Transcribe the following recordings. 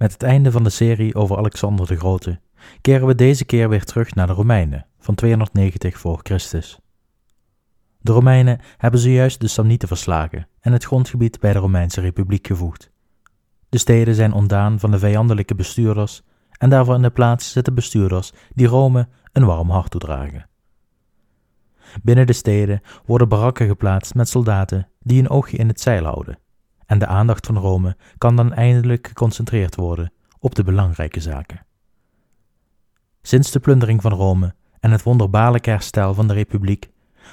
Met het einde van de serie over Alexander de Grote keren we deze keer weer terug naar de Romeinen van 290 voor Christus. De Romeinen hebben zojuist de Samnieten verslagen en het grondgebied bij de Romeinse Republiek gevoegd. De steden zijn ontdaan van de vijandelijke bestuurders en daarvoor in de plaats zitten bestuurders die Rome een warm hart toedragen. Binnen de steden worden barakken geplaatst met soldaten die een oogje in het zeil houden en de aandacht van Rome kan dan eindelijk geconcentreerd worden op de belangrijke zaken. Sinds de plundering van Rome en het wonderbaarlijke herstel van de Republiek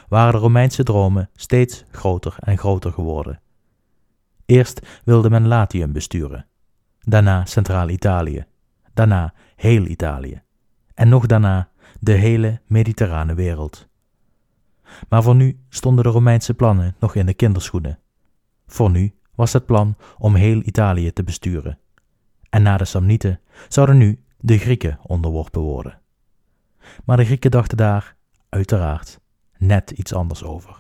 waren de Romeinse dromen steeds groter en groter geworden. Eerst wilde men Latium besturen, daarna Centraal-Italië, daarna heel Italië en nog daarna de hele mediterrane wereld. Maar voor nu stonden de Romeinse plannen nog in de kinderschoenen. Voor nu was het plan om heel Italië te besturen. En na de Samnieten zouden nu de Grieken onderworpen worden. Maar de Grieken dachten daar, uiteraard, net iets anders over.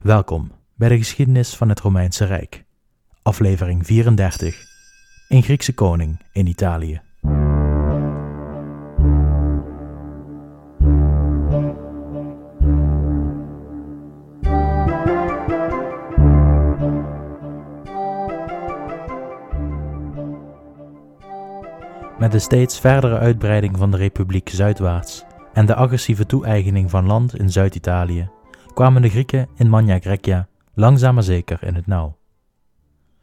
Welkom bij de geschiedenis van het Romeinse Rijk, aflevering 34, een Griekse koning in Italië. De steeds verdere uitbreiding van de Republiek zuidwaarts en de agressieve toe-eigening van land in Zuid-Italië kwamen de Grieken in Magna Grecia langzaam maar zeker in het nauw.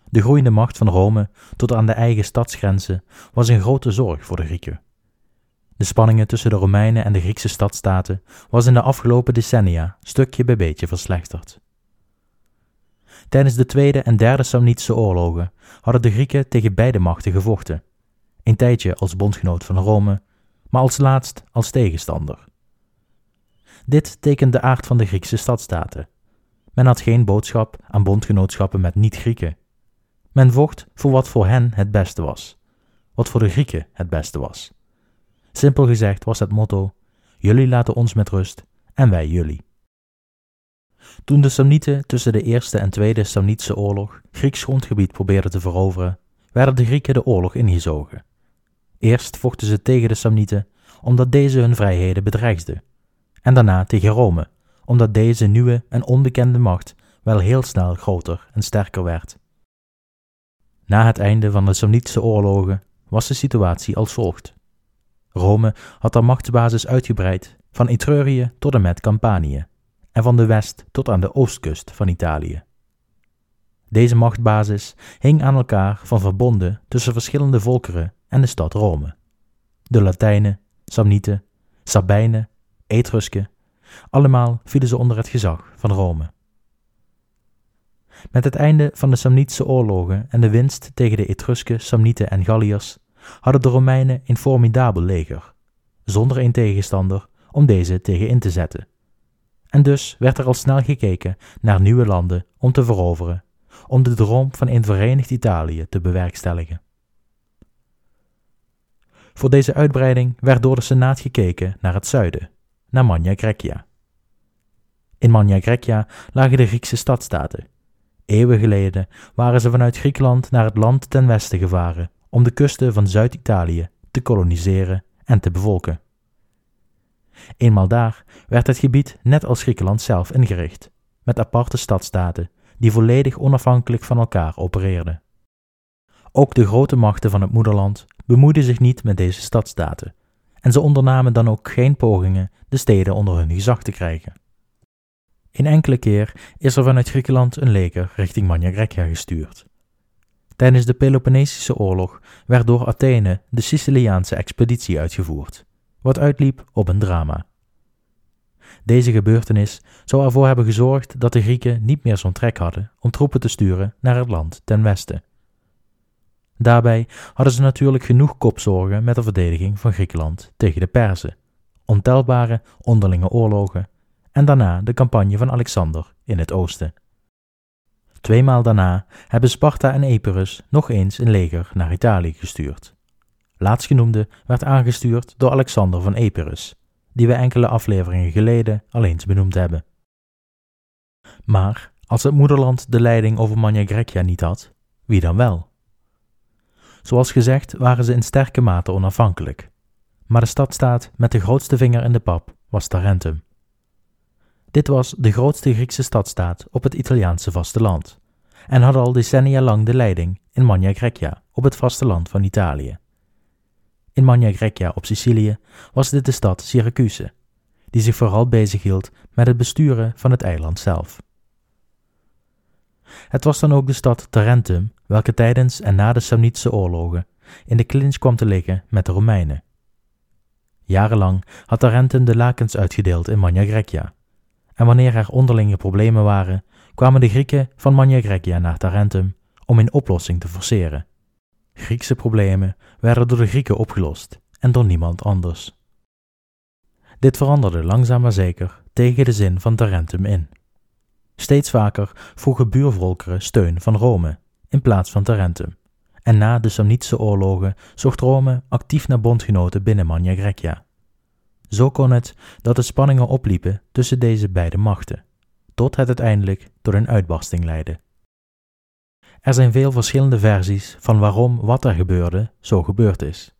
De groeiende macht van Rome tot aan de eigen stadsgrenzen was een grote zorg voor de Grieken. De spanningen tussen de Romeinen en de Griekse stadstaten was in de afgelopen decennia stukje bij beetje verslechterd. Tijdens de Tweede en Derde Samnitische oorlogen hadden de Grieken tegen beide machten gevochten een tijdje als bondgenoot van Rome, maar als laatst als tegenstander. Dit tekent de aard van de Griekse stadstaten. Men had geen boodschap aan bondgenootschappen met niet-Grieken. Men vocht voor wat voor hen het beste was, wat voor de Grieken het beste was. Simpel gezegd was het motto: jullie laten ons met rust en wij jullie. Toen de Samnieten tussen de Eerste en Tweede Samnitische oorlog Grieks grondgebied probeerden te veroveren, werden de Grieken de oorlog ingezogen. Eerst vochten ze tegen de Samnieten, omdat deze hun vrijheden bedreigden, en daarna tegen Rome, omdat deze nieuwe en onbekende macht wel heel snel groter en sterker werd. Na het einde van de Samnitische oorlogen was de situatie als volgt. Rome had haar machtsbasis uitgebreid van Etrurië tot en met Campanië en van de west tot aan de oostkust van Italië. Deze machtbasis hing aan elkaar van verbonden tussen verschillende volkeren en de stad Rome. De Latijnen, Samnieten, Sabijnen, Etrusken, allemaal vielen ze onder het gezag van Rome. Met het einde van de Samnitische oorlogen en de winst tegen de Etrusken, Samnieten en Galliërs hadden de Romeinen een formidabel leger, zonder een tegenstander om deze tegen in te zetten. En dus werd er al snel gekeken naar nieuwe landen om te veroveren, om de droom van een verenigd Italië te bewerkstelligen. Voor deze uitbreiding werd door de Senaat gekeken naar het zuiden, naar Magna Grecia. In Magna Grecia lagen de Griekse stadstaten. Eeuwen geleden waren ze vanuit Griekenland naar het land ten westen gevaren om de kusten van Zuid-Italië te koloniseren en te bevolken. Eenmaal daar werd het gebied net als Griekenland zelf ingericht, met aparte stadstaten die volledig onafhankelijk van elkaar opereerden. Ook de grote machten van het moederland bemoeiden zich niet met deze stadstaten, en ze ondernamen dan ook geen pogingen de steden onder hun gezag te krijgen. Een enkele keer is er vanuit Griekenland een leger richting Magna gestuurd. Tijdens de Peloponnesische oorlog werd door Athene de Siciliaanse expeditie uitgevoerd, wat uitliep op een drama. Deze gebeurtenis zou ervoor hebben gezorgd dat de Grieken niet meer zo'n trek hadden om troepen te sturen naar het land ten westen. Daarbij hadden ze natuurlijk genoeg kopzorgen met de verdediging van Griekenland tegen de Perzen, ontelbare onderlinge oorlogen en daarna de campagne van Alexander in het oosten. Tweemaal daarna hebben Sparta en Epirus nog eens een leger naar Italië gestuurd. Laatstgenoemde werd aangestuurd door Alexander van Epirus, die we enkele afleveringen geleden al eens benoemd hebben. Maar als het moederland de leiding over Magna Grecia niet had, wie dan wel? Zoals gezegd waren ze in sterke mate onafhankelijk. Maar de stadstaat met de grootste vinger in de pap was Tarentum. Dit was de grootste Griekse stadstaat op het Italiaanse vasteland en had al decennia lang de leiding in Magna Grecia op het vasteland van Italië. In Magna Grecia op Sicilië was dit de stad Syracuse, die zich vooral bezighield met het besturen van het eiland zelf. Het was dan ook de stad Tarentum, welke tijdens en na de Samnitische oorlogen in de clinch kwam te liggen met de Romeinen. Jarenlang had Tarentum de lakens uitgedeeld in Magna Grecia, en wanneer er onderlinge problemen waren, kwamen de Grieken van Magna Grecia naar Tarentum om een oplossing te forceren. Griekse problemen werden door de Grieken opgelost en door niemand anders. Dit veranderde langzaam maar zeker tegen de zin van Tarentum in. Steeds vaker vroegen buurvolkeren steun van Rome in plaats van Tarentum. En na de Samnitische oorlogen zocht Rome actief naar bondgenoten binnen Magna Grecia. Zo kon het dat de spanningen opliepen tussen deze beide machten, tot het uiteindelijk tot een uitbarsting leidde. Er zijn veel verschillende versies van waarom wat er gebeurde zo gebeurd is,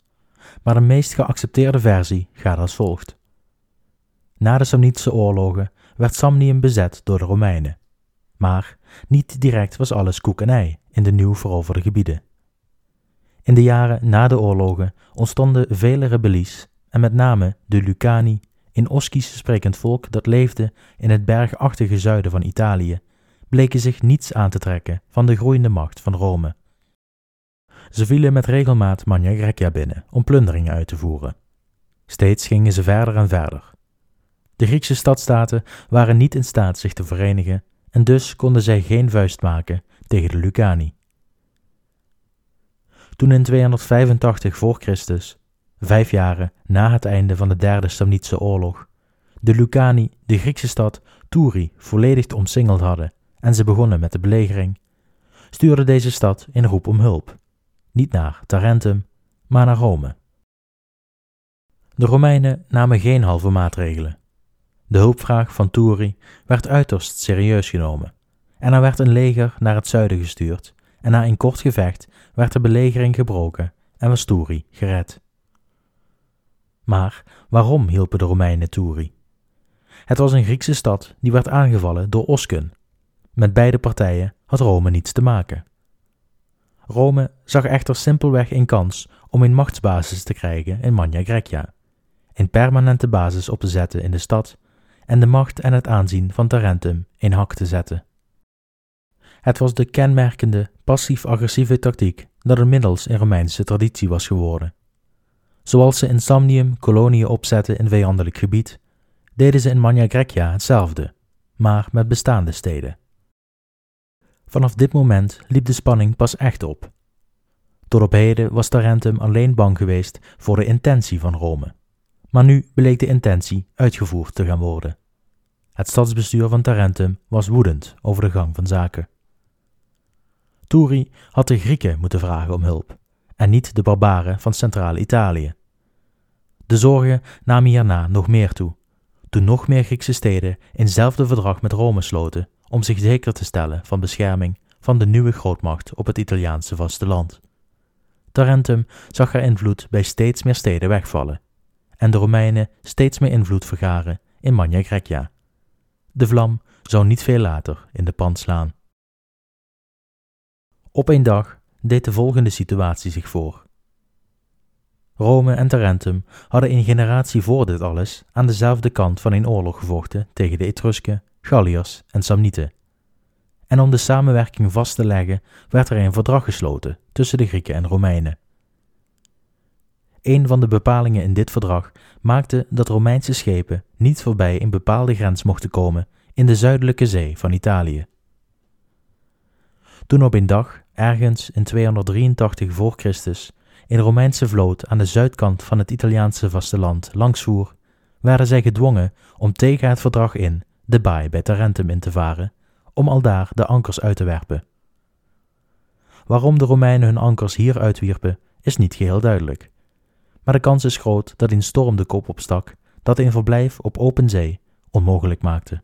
maar de meest geaccepteerde versie gaat als volgt. Na de Samnitische oorlogen werd Samnium bezet door de Romeinen. Maar niet direct was alles koek en ei in de nieuw veroverde gebieden. In de jaren na de oorlogen ontstonden vele rebellies en met name de Lucani, een Oskisch sprekend volk dat leefde in het bergachtige zuiden van Italië, bleken zich niets aan te trekken van de groeiende macht van Rome. Ze vielen met regelmaat Magna Grecia binnen om plunderingen uit te voeren. Steeds gingen ze verder en verder, de Griekse stadstaten waren niet in staat zich te verenigen en dus konden zij geen vuist maken tegen de Lucani. Toen in 285 voor Christus, vijf jaren na het einde van de derde Samnitische oorlog, de Lucani de Griekse stad Turi volledig omsingeld hadden en ze begonnen met de belegering, stuurde deze stad in roep om hulp, niet naar Tarentum, maar naar Rome. De Romeinen namen geen halve maatregelen de hulpvraag van Turi werd uiterst serieus genomen en er werd een leger naar het zuiden gestuurd en na een kort gevecht werd de belegering gebroken en was Turi gered. Maar waarom hielpen de Romeinen Turi? Het was een Griekse stad die werd aangevallen door Oskun. Met beide partijen had Rome niets te maken. Rome zag echter simpelweg een kans om een machtsbasis te krijgen in Magna Grecia, een permanente basis op te zetten in de stad en de macht en het aanzien van Tarentum in hak te zetten. Het was de kenmerkende passief-agressieve tactiek dat inmiddels in Romeinse traditie was geworden. Zoals ze in Samnium koloniën opzetten in vijandelijk gebied, deden ze in Magna Grecia hetzelfde, maar met bestaande steden. Vanaf dit moment liep de spanning pas echt op. Tot op heden was Tarentum alleen bang geweest voor de intentie van Rome maar nu bleek de intentie uitgevoerd te gaan worden. Het stadsbestuur van Tarentum was woedend over de gang van zaken. Turi had de Grieken moeten vragen om hulp, en niet de barbaren van Centraal-Italië. De zorgen namen hierna nog meer toe, toen nog meer Griekse steden eenzelfde verdrag met Rome sloten om zich zeker te stellen van bescherming van de nieuwe grootmacht op het Italiaanse vasteland. Tarentum zag haar invloed bij steeds meer steden wegvallen en de Romeinen steeds meer invloed vergaren in Magna Grecia. De vlam zou niet veel later in de pan slaan. Op een dag deed de volgende situatie zich voor. Rome en Tarentum hadden een generatie voor dit alles aan dezelfde kant van een oorlog gevochten tegen de Etrusken, Galliërs en Samnieten. En om de samenwerking vast te leggen werd er een verdrag gesloten tussen de Grieken en Romeinen. Een van de bepalingen in dit verdrag maakte dat Romeinse schepen niet voorbij een bepaalde grens mochten komen in de zuidelijke zee van Italië. Toen op een dag, ergens in 283 voor Christus, een Romeinse vloot aan de zuidkant van het Italiaanse vasteland langsvoer, werden zij gedwongen om tegen het verdrag in de baai bij Tarentum in te varen, om aldaar de ankers uit te werpen. Waarom de Romeinen hun ankers hier uitwierpen, is niet geheel duidelijk maar de kans is groot dat een storm de kop opstak, dat een verblijf op open zee onmogelijk maakte.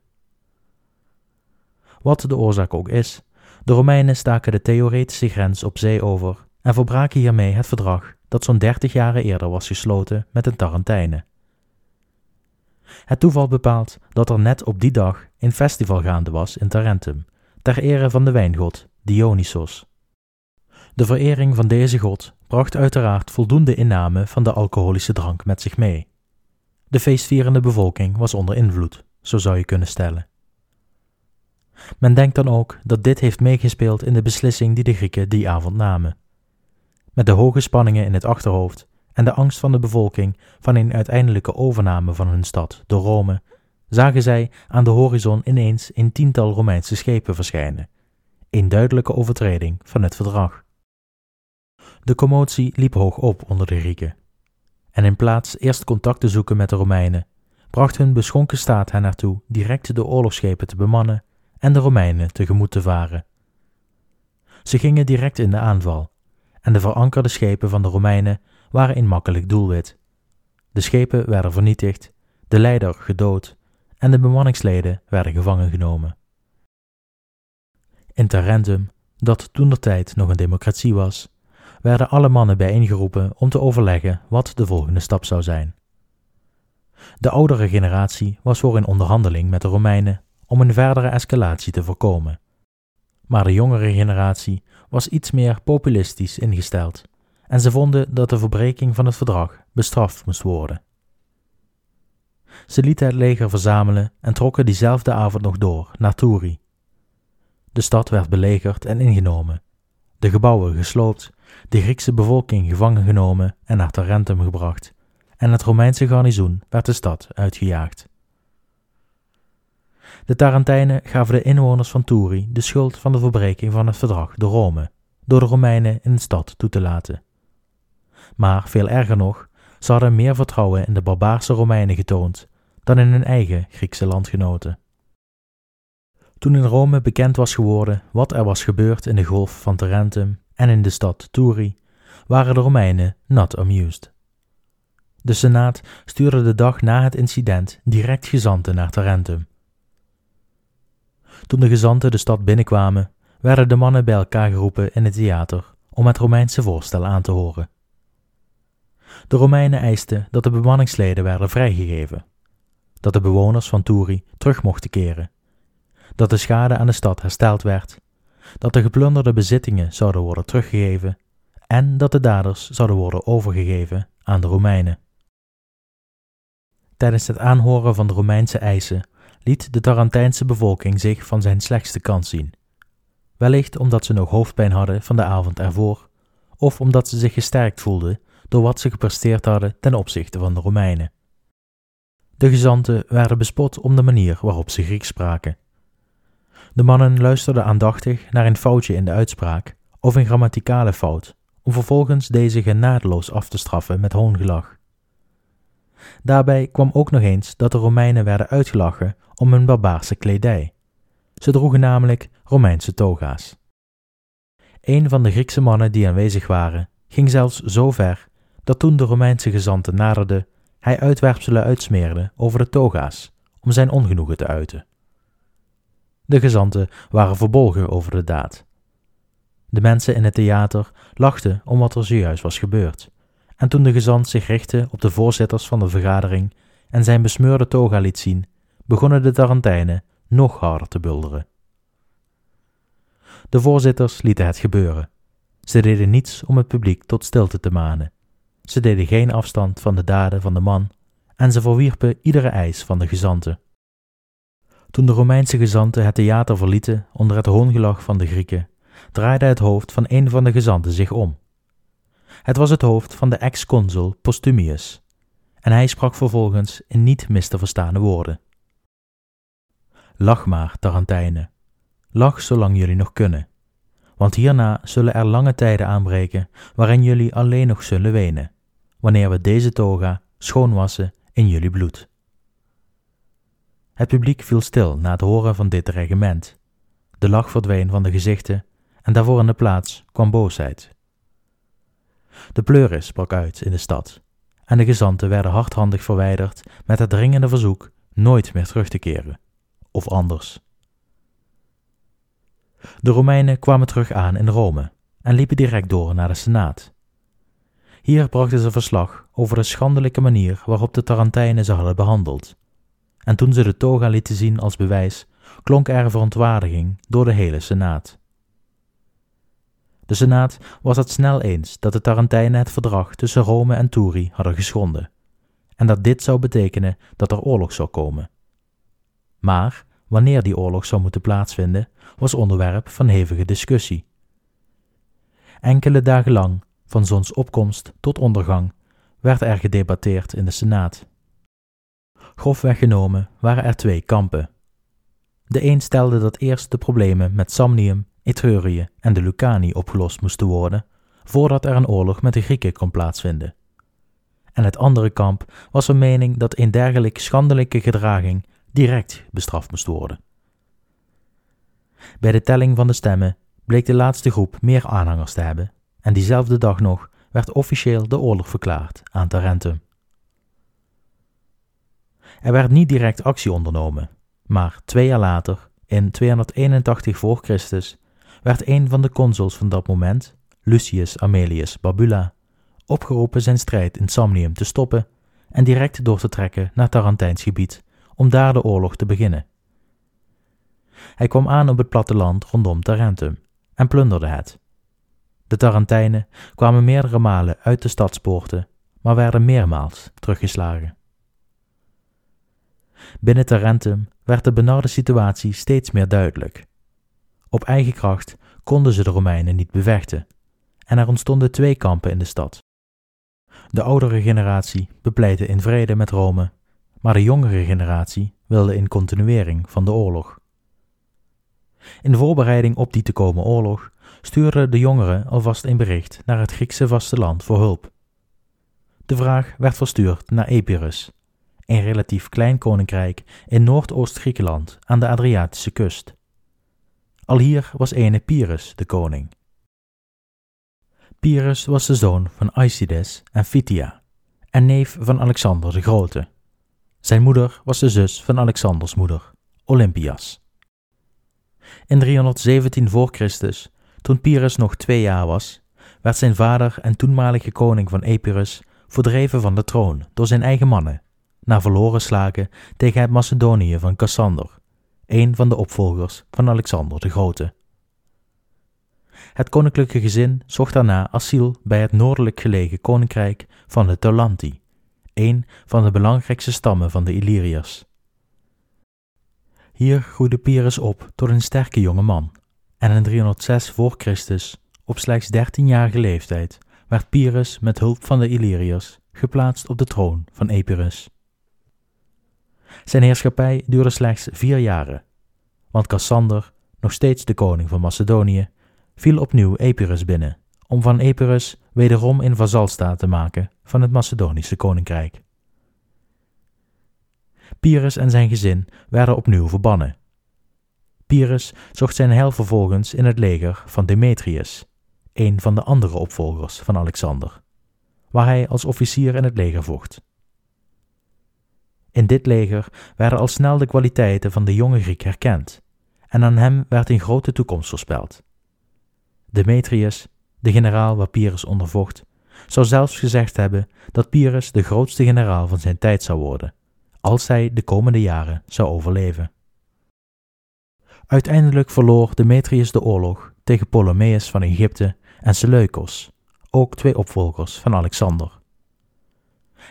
Wat de oorzaak ook is, de Romeinen staken de theoretische grens op zee over en verbraken hiermee het verdrag dat zo'n dertig jaren eerder was gesloten met de Tarentijnen. Het toeval bepaalt dat er net op die dag een festival gaande was in Tarentum, ter ere van de wijngod Dionysos. De verering van deze god bracht uiteraard voldoende inname van de alcoholische drank met zich mee. De feestvierende bevolking was onder invloed, zo zou je kunnen stellen. Men denkt dan ook dat dit heeft meegespeeld in de beslissing die de Grieken die avond namen. Met de hoge spanningen in het achterhoofd en de angst van de bevolking van een uiteindelijke overname van hun stad door Rome, zagen zij aan de horizon ineens een tiental Romeinse schepen verschijnen, een duidelijke overtreding van het verdrag. De commotie liep hoog op onder de Grieken. En in plaats eerst contact te zoeken met de Romeinen, bracht hun beschonken staat hen naartoe direct de oorlogsschepen te bemannen en de Romeinen tegemoet te varen. Ze gingen direct in de aanval, en de verankerde schepen van de Romeinen waren een makkelijk doelwit. De schepen werden vernietigd, de leider gedood en de bemanningsleden werden gevangen genomen. In Tarentum, dat toen de tijd nog een democratie was, werden alle mannen bijeengeroepen om te overleggen wat de volgende stap zou zijn. De oudere generatie was voor in onderhandeling met de Romeinen om een verdere escalatie te voorkomen. Maar de jongere generatie was iets meer populistisch ingesteld en ze vonden dat de verbreking van het verdrag bestraft moest worden. Ze lieten het leger verzamelen en trokken diezelfde avond nog door naar Turi. De stad werd belegerd en ingenomen, de gebouwen gesloopt, de Griekse bevolking gevangen genomen en naar Tarentum gebracht, en het Romeinse garnizoen werd de stad uitgejaagd. De Tarentijnen gaven de inwoners van Turi de schuld van de verbreking van het verdrag door Rome, door de Romeinen in de stad toe te laten. Maar veel erger nog, ze hadden meer vertrouwen in de barbaarse Romeinen getoond dan in hun eigen Griekse landgenoten. Toen in Rome bekend was geworden wat er was gebeurd in de golf van Tarentum en in de stad Turi, waren de Romeinen not amused. De Senaat stuurde de dag na het incident direct gezanten naar Tarentum toen de gezanten de stad binnenkwamen, werden de mannen bij elkaar geroepen in het theater om het Romeinse voorstel aan te horen. De Romeinen eisten dat de bemanningsleden werden vrijgegeven, dat de bewoners van Turi terug mochten keren, dat de schade aan de stad hersteld werd, dat de geplunderde bezittingen zouden worden teruggegeven en dat de daders zouden worden overgegeven aan de Romeinen. Tijdens het aanhoren van de Romeinse eisen liet de Tarentijnse bevolking zich van zijn slechtste kant zien. Wellicht omdat ze nog hoofdpijn hadden van de avond ervoor, of omdat ze zich gesterkt voelden door wat ze gepresteerd hadden ten opzichte van de Romeinen. De gezanten werden bespot om de manier waarop ze Grieks spraken. De mannen luisterden aandachtig naar een foutje in de uitspraak of een grammaticale fout, om vervolgens deze genadeloos af te straffen met hoongelach. Daarbij kwam ook nog eens dat de Romeinen werden uitgelachen om hun barbaarse kledij. Ze droegen namelijk Romeinse toga's. Een van de Griekse mannen die aanwezig waren, ging zelfs zo ver dat toen de Romeinse gezanten naderden, hij uitwerpselen uitsmeerde over de toga's om zijn ongenoegen te uiten. De gezanten waren verbolgen over de daad. De mensen in het theater lachten om wat er zojuist was gebeurd, en toen de gezant zich richtte op de voorzitters van de vergadering en zijn besmeurde toga liet zien, begonnen de Tarentijnen nog harder te bulderen. De voorzitters lieten het gebeuren. Ze deden niets om het publiek tot stilte te manen. Ze deden geen afstand van de daden van de man en ze verwierpen iedere eis van de gezanten. Toen de Romeinse gezanten het theater verlieten onder het hoongelach van de Grieken, draaide het hoofd van een van de gezanten zich om. Het was het hoofd van de ex-consul Postumius, en hij sprak vervolgens in niet mis te verstaande woorden. Lach maar, Tarantijnen. Lach zolang jullie nog kunnen. Want hierna zullen er lange tijden aanbreken waarin jullie alleen nog zullen wenen, wanneer we deze toga schoonwassen in jullie bloed. Het publiek viel stil na het horen van dit regiment. De lach verdween van de gezichten en daarvoor in de plaats kwam boosheid. De pleuris brak uit in de stad en de gezanten werden hardhandig verwijderd met het dringende verzoek nooit meer terug te keren of anders. De Romeinen kwamen terug aan in Rome en liepen direct door naar de Senaat. Hier brachten ze verslag over de schandelijke manier waarop de Tarentijnen ze hadden behandeld. En toen ze de toga lieten zien als bewijs, klonk er verontwaardiging door de hele Senaat. De Senaat was het snel eens dat de Tarentijnen het verdrag tussen Rome en Turi hadden geschonden, en dat dit zou betekenen dat er oorlog zou komen. Maar wanneer die oorlog zou moeten plaatsvinden, was onderwerp van hevige discussie. Enkele dagen lang, van zonsopkomst tot ondergang, werd er gedebatteerd in de Senaat. Grofweg genomen waren er twee kampen. De een stelde dat eerst de problemen met Samnium, Etrurië en de Lucani opgelost moesten worden, voordat er een oorlog met de Grieken kon plaatsvinden. En het andere kamp was van mening dat een dergelijke schandelijke gedraging direct bestraft moest worden. Bij de telling van de stemmen bleek de laatste groep meer aanhangers te hebben, en diezelfde dag nog werd officieel de oorlog verklaard aan Tarentum. Er werd niet direct actie ondernomen, maar twee jaar later, in 281 voor Christus, werd een van de consuls van dat moment, Lucius Amelius Babula, opgeroepen zijn strijd in Samnium te stoppen en direct door te trekken naar Tarentijns gebied om daar de oorlog te beginnen. Hij kwam aan op het platteland rondom Tarentum en plunderde het. De Tarentijnen kwamen meerdere malen uit de stadspoorten, maar werden meermaals teruggeslagen. Binnen Tarentum werd de benarde situatie steeds meer duidelijk. Op eigen kracht konden ze de Romeinen niet bevechten, en er ontstonden twee kampen in de stad. De oudere generatie bepleitte in vrede met Rome, maar de jongere generatie wilde in continuering van de oorlog. In voorbereiding op die te komen oorlog stuurden de jongeren alvast een bericht naar het Griekse vasteland voor hulp. De vraag werd verstuurd naar Epirus, een relatief klein koninkrijk in Noordoost-Griekenland aan de Adriatische kust. Al hier was ene Pyrrhus de koning. Pyrrhus was de zoon van Aecides en Phthia en neef van Alexander de Grote. Zijn moeder was de zus van Alexanders moeder, Olympias. In 317 voor Christus, toen Pyrrhus nog twee jaar was, werd zijn vader en toenmalige koning van Epirus verdreven van de troon door zijn eigen mannen, na verloren slagen tegen het Macedonië van Cassander, een van de opvolgers van Alexander de Grote. Het koninklijke gezin zocht daarna asiel bij het noordelijk gelegen koninkrijk van de Taulanti, een van de belangrijkste stammen van de Illyriërs. Hier groeide Pyrrhus op tot een sterke jonge man, en in 306 voor Christus, op slechts 13-jarige leeftijd, werd Pyrrhus met hulp van de Illyriërs geplaatst op de troon van Epirus. Zijn heerschappij duurde slechts vier jaren, want Cassander, nog steeds de koning van Macedonië, viel opnieuw Epirus binnen, om van Epirus wederom een vazalstaat te maken van het Macedonische koninkrijk. Pyrrhus en zijn gezin werden opnieuw verbannen. Pyrrhus zocht zijn heil vervolgens in het leger van Demetrius, een van de andere opvolgers van Alexander, waar hij als officier in het leger vocht. In dit leger werden al snel de kwaliteiten van de jonge Griek herkend, en aan hem werd een grote toekomst voorspeld. Demetrius, de generaal waar Pyrrhus onder vocht, zou zelfs gezegd hebben dat Pyrrhus de grootste generaal van zijn tijd zou worden, als hij de komende jaren zou overleven. Uiteindelijk verloor Demetrius de oorlog tegen Ptolemeus van Egypte en Seleukos, ook twee opvolgers van Alexander.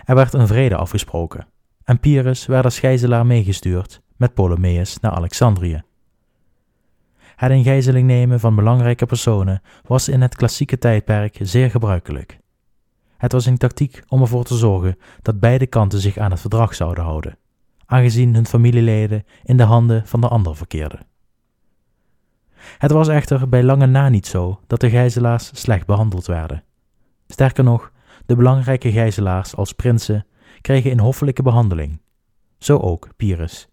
Er werd een vrede afgesproken en Pyrrhus werd als gijzelaar meegestuurd met Ptolemeus naar Alexandrië. Het in gijzeling nemen van belangrijke personen was in het klassieke tijdperk zeer gebruikelijk. Het was een tactiek om ervoor te zorgen dat beide kanten zich aan het verdrag zouden houden, aangezien hun familieleden in de handen van de ander verkeerden. Het was echter bij lange na niet zo dat de gijzelaars slecht behandeld werden. Sterker nog, de belangrijke gijzelaars als prinsen kregen een hoffelijke behandeling. Zo ook Pyrrhus.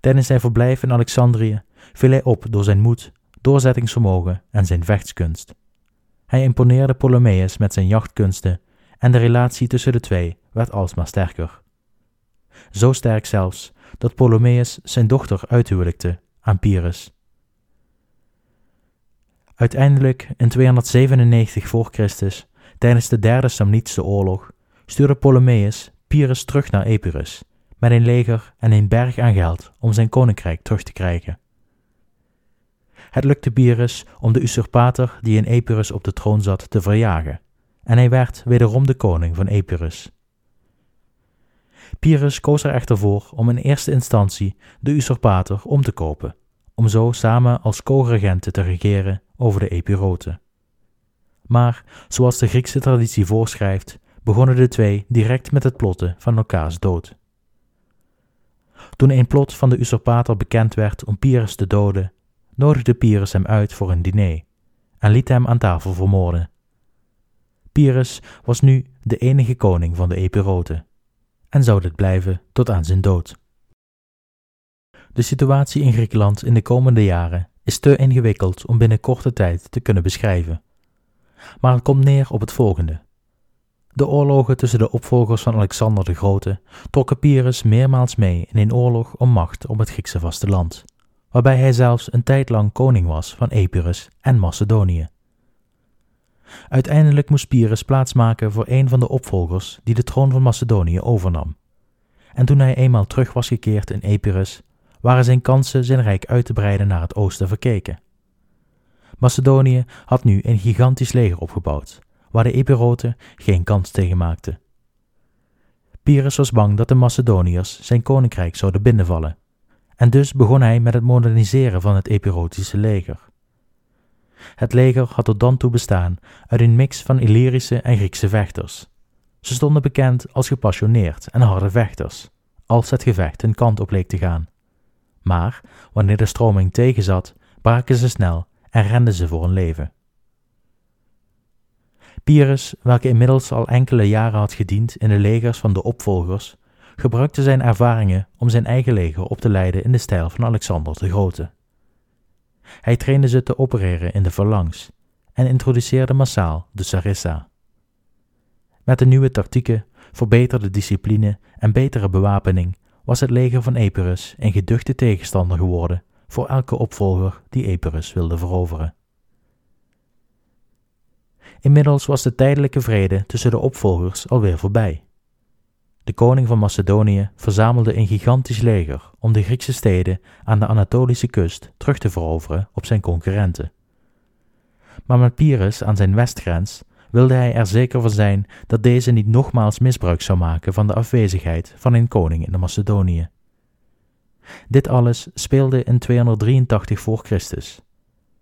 Tijdens zijn verblijf in Alexandrië viel hij op door zijn moed, doorzettingsvermogen en zijn vechtskunst. Hij imponeerde Ptolemeus met zijn jachtkunsten en de relatie tussen de twee werd alsmaar sterker. Zo sterk zelfs dat Ptolemeus zijn dochter uithuwelijkte aan Pyrrhus. Uiteindelijk, in 297 voor Christus, tijdens de derde Samnitische oorlog, stuurde Ptolemeus Pyrrhus terug naar Epirus, met een leger en een berg aan geld om zijn koninkrijk terug te krijgen. Het lukte Pyrrhus om de usurpator die in Epirus op de troon zat te verjagen, en hij werd wederom de koning van Epirus. Pyrrhus koos er echter voor om in eerste instantie de usurpator om te kopen, om zo samen als co-regenten te regeren over de Epiroten. Maar, zoals de Griekse traditie voorschrijft, begonnen de twee direct met het plotten van elkaars dood. Toen een plot van de usurpator bekend werd om Pyrrhus te doden, nodigde Pyrrhus hem uit voor een diner en liet hem aan tafel vermoorden. Pyrrhus was nu de enige koning van de Epiroten en zou dit blijven tot aan zijn dood. De situatie in Griekenland in de komende jaren is te ingewikkeld om binnen korte tijd te kunnen beschrijven. Maar het komt neer op het volgende. De oorlogen tussen de opvolgers van Alexander de Grote trokken Pyrrhus meermaals mee in een oorlog om macht op het Griekse vasteland, waarbij hij zelfs een tijd lang koning was van Epirus en Macedonië. Uiteindelijk moest Pyrrhus plaatsmaken voor een van de opvolgers die de troon van Macedonië overnam. En toen hij eenmaal terug was gekeerd in Epirus, waren zijn kansen zijn rijk uit te breiden naar het oosten verkeken. Macedonië had nu een gigantisch leger opgebouwd, waar de Epiroten geen kans tegen maakten. Pyrrhus was bang dat de Macedoniërs zijn koninkrijk zouden binnenvallen, en dus begon hij met het moderniseren van het Epirotische leger. Het leger had tot dan toe bestaan uit een mix van Illyrische en Griekse vechters. Ze stonden bekend als gepassioneerd en harde vechters, als het gevecht hun kant op leek te gaan. Maar wanneer de stroming tegenzat, braken ze snel en renden ze voor hun leven. Pyrrhus, welke inmiddels al enkele jaren had gediend in de legers van de opvolgers, gebruikte zijn ervaringen om zijn eigen leger op te leiden in de stijl van Alexander de Grote. Hij trainde ze te opereren in de phalanx en introduceerde massaal de sarissa. Met de nieuwe tactieken, verbeterde discipline en betere bewapening was het leger van Epirus een geduchte tegenstander geworden voor elke opvolger die Epirus wilde veroveren. Inmiddels was de tijdelijke vrede tussen de opvolgers alweer voorbij. De koning van Macedonië verzamelde een gigantisch leger om de Griekse steden aan de Anatolische kust terug te veroveren op zijn concurrenten. Maar met Pyrrhus aan zijn westgrens wilde hij er zeker van zijn dat deze niet nogmaals misbruik zou maken van de afwezigheid van een koning in de Macedonië. Dit alles speelde in 283 voor Christus.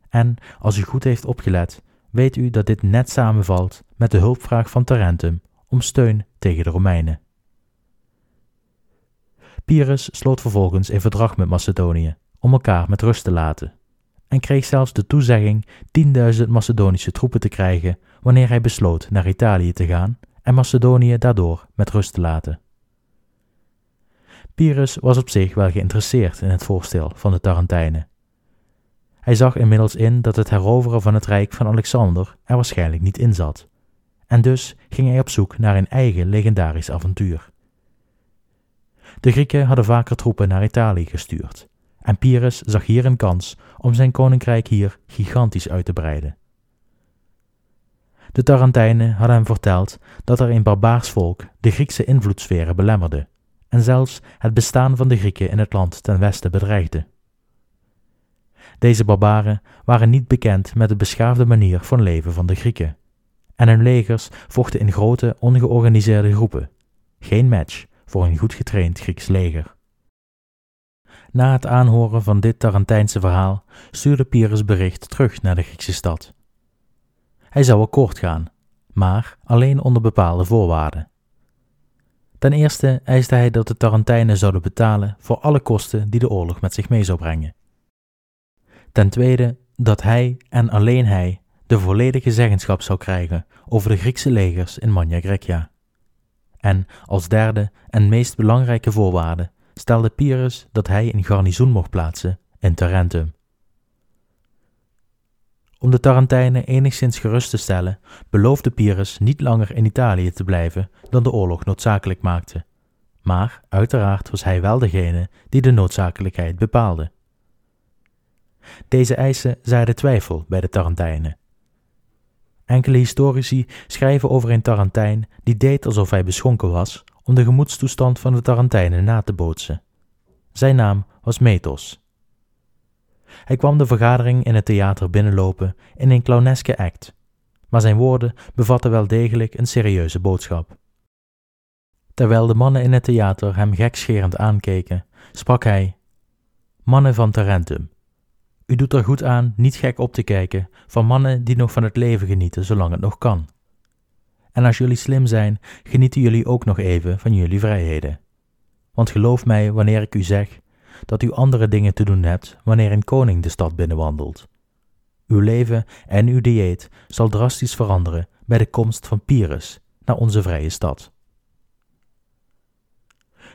En als u goed heeft opgelet, weet u dat dit net samenvalt met de hulpvraag van Tarentum om steun tegen de Romeinen. Pyrrhus sloot vervolgens een verdrag met Macedonië om elkaar met rust te laten en kreeg zelfs de toezegging 10.000 Macedonische troepen te krijgen wanneer hij besloot naar Italië te gaan en Macedonië daardoor met rust te laten. Pyrrhus was op zich wel geïnteresseerd in het voorstel van de Tarentijnen. Hij zag inmiddels in dat het heroveren van het rijk van Alexander er waarschijnlijk niet in zat, en dus ging hij op zoek naar een eigen legendarisch avontuur. De Grieken hadden vaker troepen naar Italië gestuurd, en Pyrrhus zag hier een kans om zijn koninkrijk hier gigantisch uit te breiden. De Tarentijnen hadden hem verteld dat er een barbaars volk de Griekse invloedssferen belemmerde en zelfs het bestaan van de Grieken in het land ten westen bedreigde. Deze barbaren waren niet bekend met de beschaafde manier van leven van de Grieken, en hun legers vochten in grote, ongeorganiseerde groepen, geen match voor een goed getraind Grieks leger. Na het aanhoren van dit Tarentijnse verhaal stuurde Pyrrhus bericht terug naar de Griekse stad. Hij zou akkoord gaan, maar alleen onder bepaalde voorwaarden. Ten eerste eiste hij dat de Tarentijnen zouden betalen voor alle kosten die de oorlog met zich mee zou brengen. Ten tweede dat hij en alleen hij de volledige zeggenschap zou krijgen over de Griekse legers in Magna Grecia. En als derde en meest belangrijke voorwaarde stelde Pyrrhus dat hij een garnizoen mocht plaatsen in Tarentum. Om de Tarentijnen enigszins gerust te stellen, beloofde Pyrrhus niet langer in Italië te blijven dan de oorlog noodzakelijk maakte. Maar uiteraard was hij wel degene die de noodzakelijkheid bepaalde. Deze eisen zaaiden twijfel bij de Tarentijnen. Enkele historici schrijven over een Tarentijn die deed alsof hij beschonken was om de gemoedstoestand van de Tarentijnen na te bootsen. Zijn naam was Methos. Hij kwam de vergadering in het theater binnenlopen in een clowneske act, maar zijn woorden bevatten wel degelijk een serieuze boodschap. Terwijl de mannen in het theater hem gekscherend aankeken, sprak hij: Mannen van Tarentum, u doet er goed aan niet gek op te kijken van mannen die nog van het leven genieten zolang het nog kan. En als jullie slim zijn, genieten jullie ook nog even van jullie vrijheden. Want geloof mij wanneer ik u zeg dat u andere dingen te doen hebt wanneer een koning de stad binnenwandelt. Uw leven en uw dieet zal drastisch veranderen bij de komst van Pyrrhus naar onze vrije stad.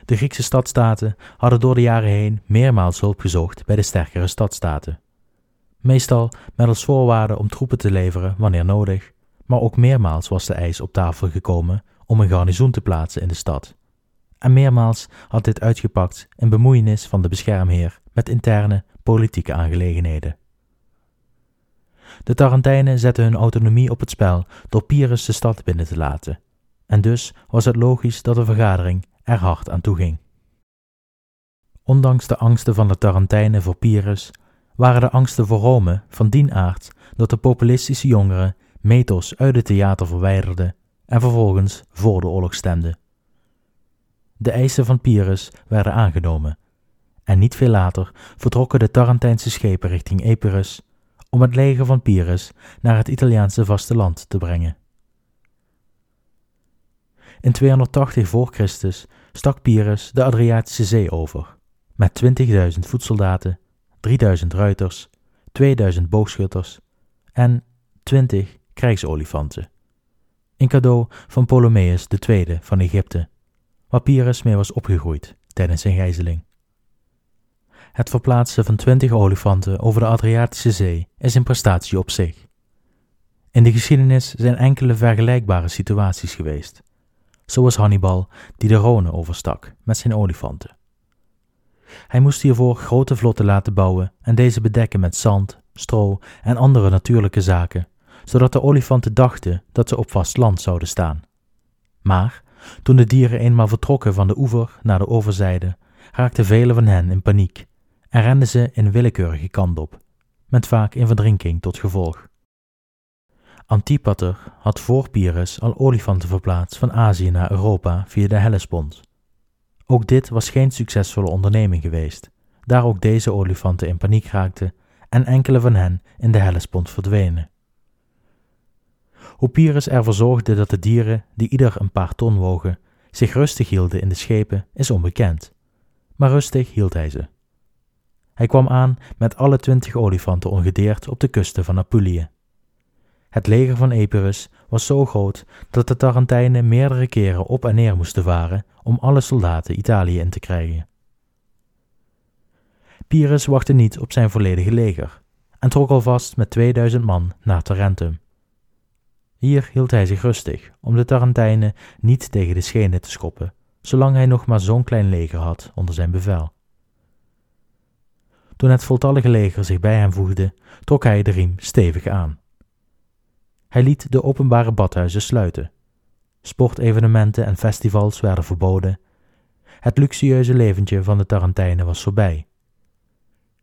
De Griekse stadstaten hadden door de jaren heen meermaals hulp gezocht bij de sterkere stadstaten. Meestal met als voorwaarde om troepen te leveren wanneer nodig, maar ook meermaals was de eis op tafel gekomen om een garnizoen te plaatsen in de stad. En meermaals had dit uitgepakt in bemoeienis van de beschermheer met interne politieke aangelegenheden. De Tarentijnen zetten hun autonomie op het spel door Pyrrhus de stad binnen te laten, en dus was het logisch dat de vergadering er hard aan toe ging. Ondanks de angsten van de Tarentijnen voor Pyrrhus waren de angsten voor Rome van dien aard dat de populistische jongeren Methos uit het theater verwijderden en vervolgens voor de oorlog stemden. De eisen van Pyrrhus werden aangenomen, en niet veel later vertrokken de Tarentijnse schepen richting Epirus om het leger van Pyrrhus naar het Italiaanse vasteland te brengen. In 280 voor Christus stak Pyrrhus de Adriatische Zee over, met 20.000 voetsoldaten, 3000 ruiters, 2000 boogschutters en 20 krijgsolifanten. In cadeau van Ptolemeus II van Egypte, waar Pyrrhus mee was opgegroeid tijdens zijn gijzeling. Het verplaatsen van 20 olifanten over de Adriatische Zee is een prestatie op zich. In de geschiedenis zijn enkele vergelijkbare situaties geweest zoals Hannibal die de Rhône overstak met zijn olifanten. Hij moest hiervoor grote vlotten laten bouwen en deze bedekken met zand, stro en andere natuurlijke zaken, zodat de olifanten dachten dat ze op vast land zouden staan. Maar toen de dieren eenmaal vertrokken van de oever naar de overzijde, raakten velen van hen in paniek en renden ze in willekeurige kant op, met vaak in verdrinking tot gevolg. Antipater had voor Pyrrhus al olifanten verplaatst van Azië naar Europa via de Hellespont. Ook dit was geen succesvolle onderneming geweest, daar ook deze olifanten in paniek raakten en enkele van hen in de Hellespont verdwenen. Hoe Pyrrhus ervoor zorgde dat de dieren, die ieder een paar ton wogen, zich rustig hielden in de schepen, is onbekend. Maar rustig hield hij ze. Hij kwam aan met alle twintig olifanten ongedeerd op de kusten van Apulië. Het leger van Epirus was zo groot dat de Tarentijnen meerdere keren op en neer moesten varen om alle soldaten Italië in te krijgen. Pyrrhus wachtte niet op zijn volledige leger en trok alvast met 2000 man naar Tarentum. Hier hield hij zich rustig om de Tarentijnen niet tegen de schenen te schoppen, zolang hij nog maar zo'n klein leger had onder zijn bevel. Toen het voltallige leger zich bij hem voegde, trok hij de riem stevig aan. Hij liet de openbare badhuizen sluiten. Sportevenementen en festivals werden verboden. Het luxueuze leventje van de Tarentijnen was voorbij.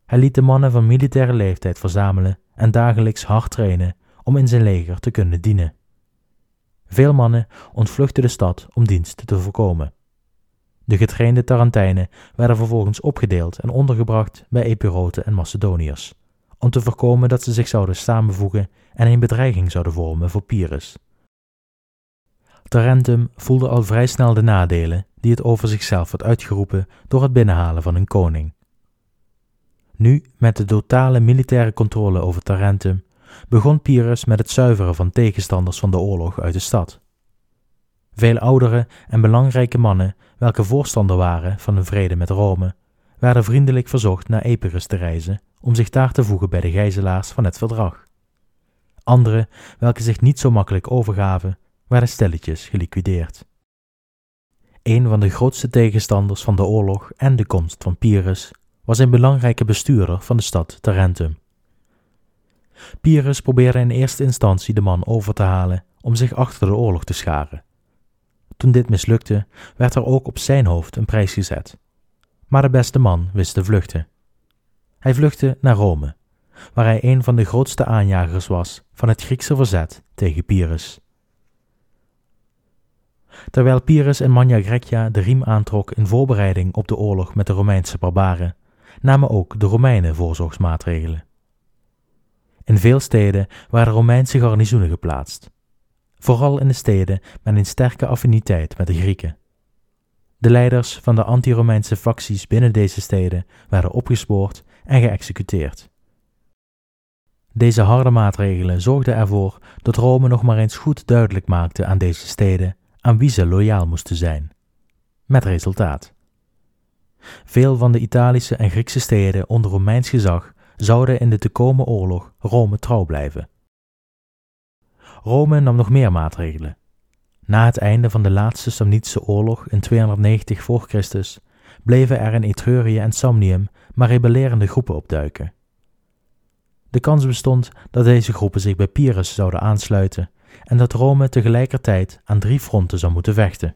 Hij liet de mannen van militaire leeftijd verzamelen en dagelijks hard trainen om in zijn leger te kunnen dienen. Veel mannen ontvluchtten de stad om dienst te voorkomen. De getrainde Tarentijnen werden vervolgens opgedeeld en ondergebracht bij Epiroten en Macedoniërs om te voorkomen dat ze zich zouden samenvoegen en een bedreiging zouden vormen voor Pyrrhus. Tarentum voelde al vrij snel de nadelen die het over zichzelf had uitgeroepen door het binnenhalen van een koning. Nu, met de totale militaire controle over Tarentum, begon Pyrrhus met het zuiveren van tegenstanders van de oorlog uit de stad. Veel oudere en belangrijke mannen, welke voorstander waren van een vrede met Rome, werden vriendelijk verzocht naar Epirus te reizen om zich daar te voegen bij de gijzelaars van het verdrag. Anderen, welke zich niet zo makkelijk overgaven, werden stelletjes geliquideerd. Een van de grootste tegenstanders van de oorlog en de komst van Pyrrhus was een belangrijke bestuurder van de stad Tarentum. Pyrrhus probeerde in eerste instantie de man over te halen om zich achter de oorlog te scharen. Toen dit mislukte, werd er ook op zijn hoofd een prijs gezet. Maar de beste man wist te vluchten. Hij vluchtte naar Rome, waar hij een van de grootste aanjagers was van het Griekse verzet tegen Pyrrhus. Terwijl Pyrrhus en Magna Grecia de riem aantrok in voorbereiding op de oorlog met de Romeinse barbaren, namen ook de Romeinen voorzorgsmaatregelen. In veel steden waren Romeinse garnizoenen geplaatst, vooral in de steden met een sterke affiniteit met de Grieken. De leiders van de anti-Romeinse facties binnen deze steden werden opgespoord en geëxecuteerd. Deze harde maatregelen zorgden ervoor dat Rome nog maar eens goed duidelijk maakte aan deze steden aan wie ze loyaal moesten zijn. Met resultaat. Veel van de Italische en Griekse steden onder Romeins gezag zouden in de te komen oorlog Rome trouw blijven. Rome nam nog meer maatregelen. Na het einde van de laatste Samnitische oorlog in 290 voor Christus bleven er in Etrurië en Samnium maar rebellerende groepen opduiken. De kans bestond dat deze groepen zich bij Pyrrhus zouden aansluiten en dat Rome tegelijkertijd aan drie fronten zou moeten vechten.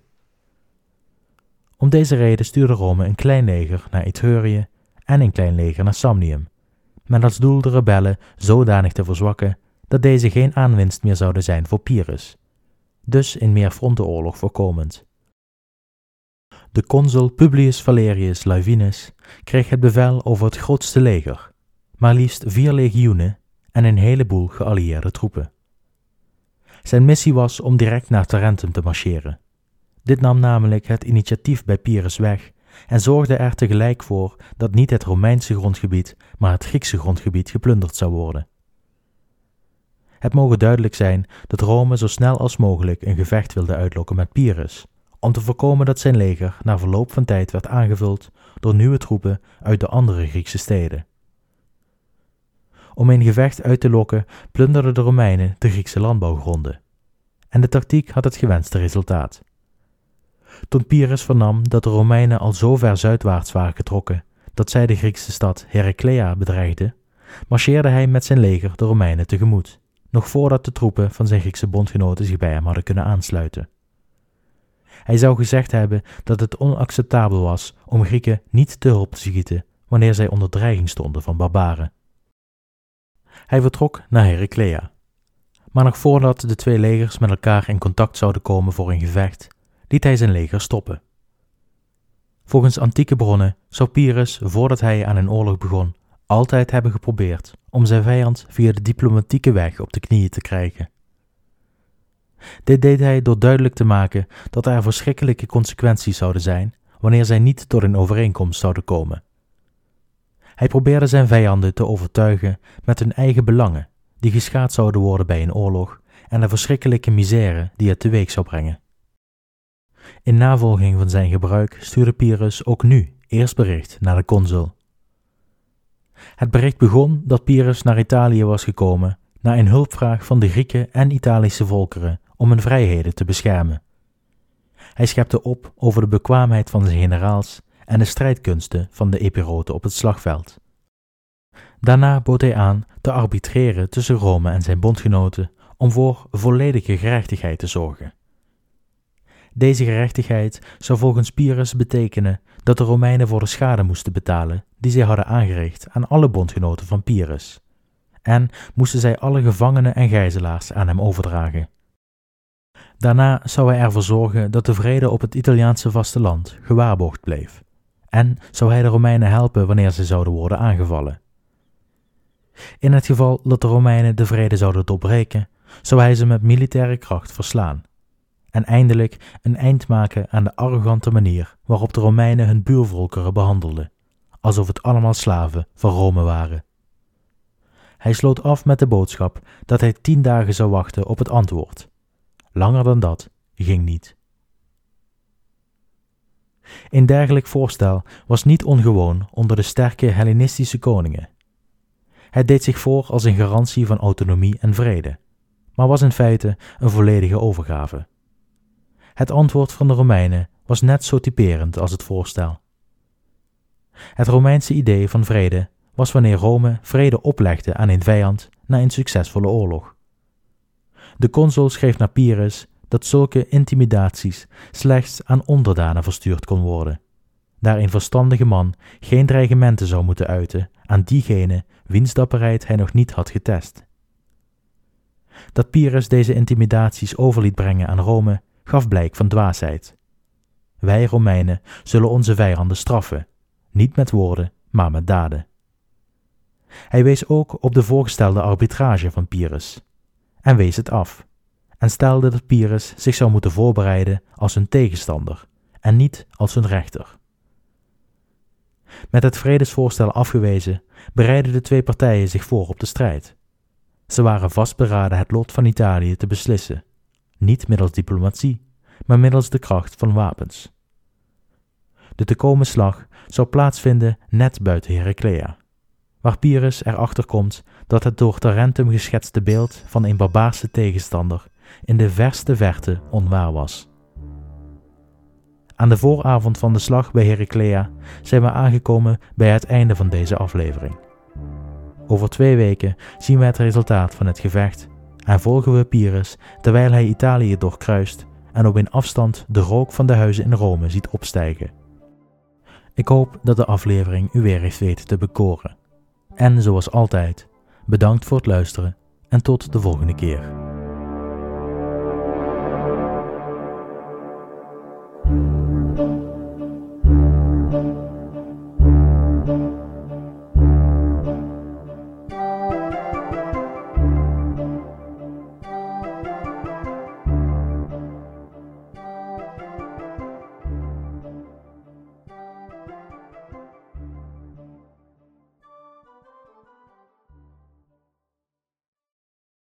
Om deze reden stuurde Rome een klein leger naar Etrurië en een klein leger naar Samnium, met als doel de rebellen zodanig te verzwakken dat deze geen aanwinst meer zouden zijn voor Pyrrhus, dus in meer frontenoorlog voorkomend. De consul Publius Valerius Laevinus kreeg het bevel over het grootste leger, maar liefst vier legioenen en een heleboel geallieerde troepen. Zijn missie was om direct naar Tarentum te marcheren. Dit nam namelijk het initiatief bij Pyrrhus weg en zorgde er tegelijk voor dat niet het Romeinse grondgebied, maar het Griekse grondgebied geplunderd zou worden. Het mogen duidelijk zijn dat Rome zo snel als mogelijk een gevecht wilde uitlokken met Pyrrhus, om te voorkomen dat zijn leger na verloop van tijd werd aangevuld door nieuwe troepen uit de andere Griekse steden. Om een gevecht uit te lokken plunderden de Romeinen de Griekse landbouwgronden. En de tactiek had het gewenste resultaat. Toen Pyrrhus vernam dat de Romeinen al zo ver zuidwaarts waren getrokken dat zij de Griekse stad Heraclea bedreigden, marcheerde hij met zijn leger de Romeinen tegemoet, nog voordat de troepen van zijn Griekse bondgenoten zich bij hem hadden kunnen aansluiten. Hij zou gezegd hebben dat het onacceptabel was om Grieken niet te hulp te schieten wanneer zij onder dreiging stonden van barbaren. Hij vertrok naar Heraclea. Maar nog voordat de twee legers met elkaar in contact zouden komen voor een gevecht, liet hij zijn leger stoppen. Volgens antieke bronnen zou Pyrrhus, voordat hij aan een oorlog begon, altijd hebben geprobeerd om zijn vijand via de diplomatieke weg op de knieën te krijgen. Dit deed hij door duidelijk te maken dat er verschrikkelijke consequenties zouden zijn wanneer zij niet tot een overeenkomst zouden komen. Hij probeerde zijn vijanden te overtuigen met hun eigen belangen, die geschaad zouden worden bij een oorlog, en de verschrikkelijke misère die het teweeg zou brengen. In navolging van zijn gebruik stuurde Pyrrhus ook nu eerst bericht naar de consul. Het bericht begon dat Pyrrhus naar Italië was gekomen na een hulpvraag van de Grieken en Italische volkeren om hun vrijheden te beschermen. Hij schepte op over de bekwaamheid van zijn generaals en de strijdkunsten van de epiroten op het slagveld. Daarna bood hij aan te arbitreren tussen Rome en zijn bondgenoten om voor volledige gerechtigheid te zorgen. Deze gerechtigheid zou volgens Pyrrhus betekenen dat de Romeinen voor de schade moesten betalen die zij hadden aangericht aan alle bondgenoten van Pyrrhus, en moesten zij alle gevangenen en gijzelaars aan hem overdragen. Daarna zou hij ervoor zorgen dat de vrede op het Italiaanse vasteland gewaarborgd bleef en zou hij de Romeinen helpen wanneer ze zouden worden aangevallen. In het geval dat de Romeinen de vrede zouden doorbreken, zou hij ze met militaire kracht verslaan en eindelijk een eind maken aan de arrogante manier waarop de Romeinen hun buurvolkeren behandelden, alsof het allemaal slaven van Rome waren. Hij sloot af met de boodschap dat hij tien dagen zou wachten op het antwoord. Langer dan dat ging niet. Een dergelijk voorstel was niet ongewoon onder de sterke Hellenistische koningen. Het deed zich voor als een garantie van autonomie en vrede, maar was in feite een volledige overgave. Het antwoord van de Romeinen was net zo typerend als het voorstel. Het Romeinse idee van vrede was wanneer Rome vrede oplegde aan een vijand na een succesvolle oorlog. De consul schreef naar Pyrrhus dat zulke intimidaties slechts aan onderdanen verstuurd kon worden, daar een verstandige man geen dreigementen zou moeten uiten aan diegene wiens dapperheid hij nog niet had getest. Dat Pyrrhus deze intimidaties overliet brengen aan Rome gaf blijk van dwaasheid. Wij Romeinen zullen onze vijanden straffen, niet met woorden, maar met daden. Hij wees ook op de voorgestelde arbitrage van Pyrrhus en wees het af, en stelde dat Pyrrhus zich zou moeten voorbereiden als een tegenstander en niet als een rechter. Met het vredesvoorstel afgewezen, bereidden de twee partijen zich voor op de strijd. Ze waren vastberaden het lot van Italië te beslissen, niet middels diplomatie, maar middels de kracht van wapens. De te komen slag zou plaatsvinden net buiten Heraclea, waar Pyrrhus erachter komt dat het door Tarentum geschetste beeld van een barbaarse tegenstander in de verste verte onwaar was. Aan de vooravond van de slag bij Heraclea zijn we aangekomen bij het einde van deze aflevering. Over twee weken zien we het resultaat van het gevecht en volgen we Pyrrhus terwijl hij Italië doorkruist en op een afstand de rook van de huizen in Rome ziet opstijgen. Ik hoop dat de aflevering u weer heeft weten te bekoren. En zoals altijd, bedankt voor het luisteren en tot de volgende keer.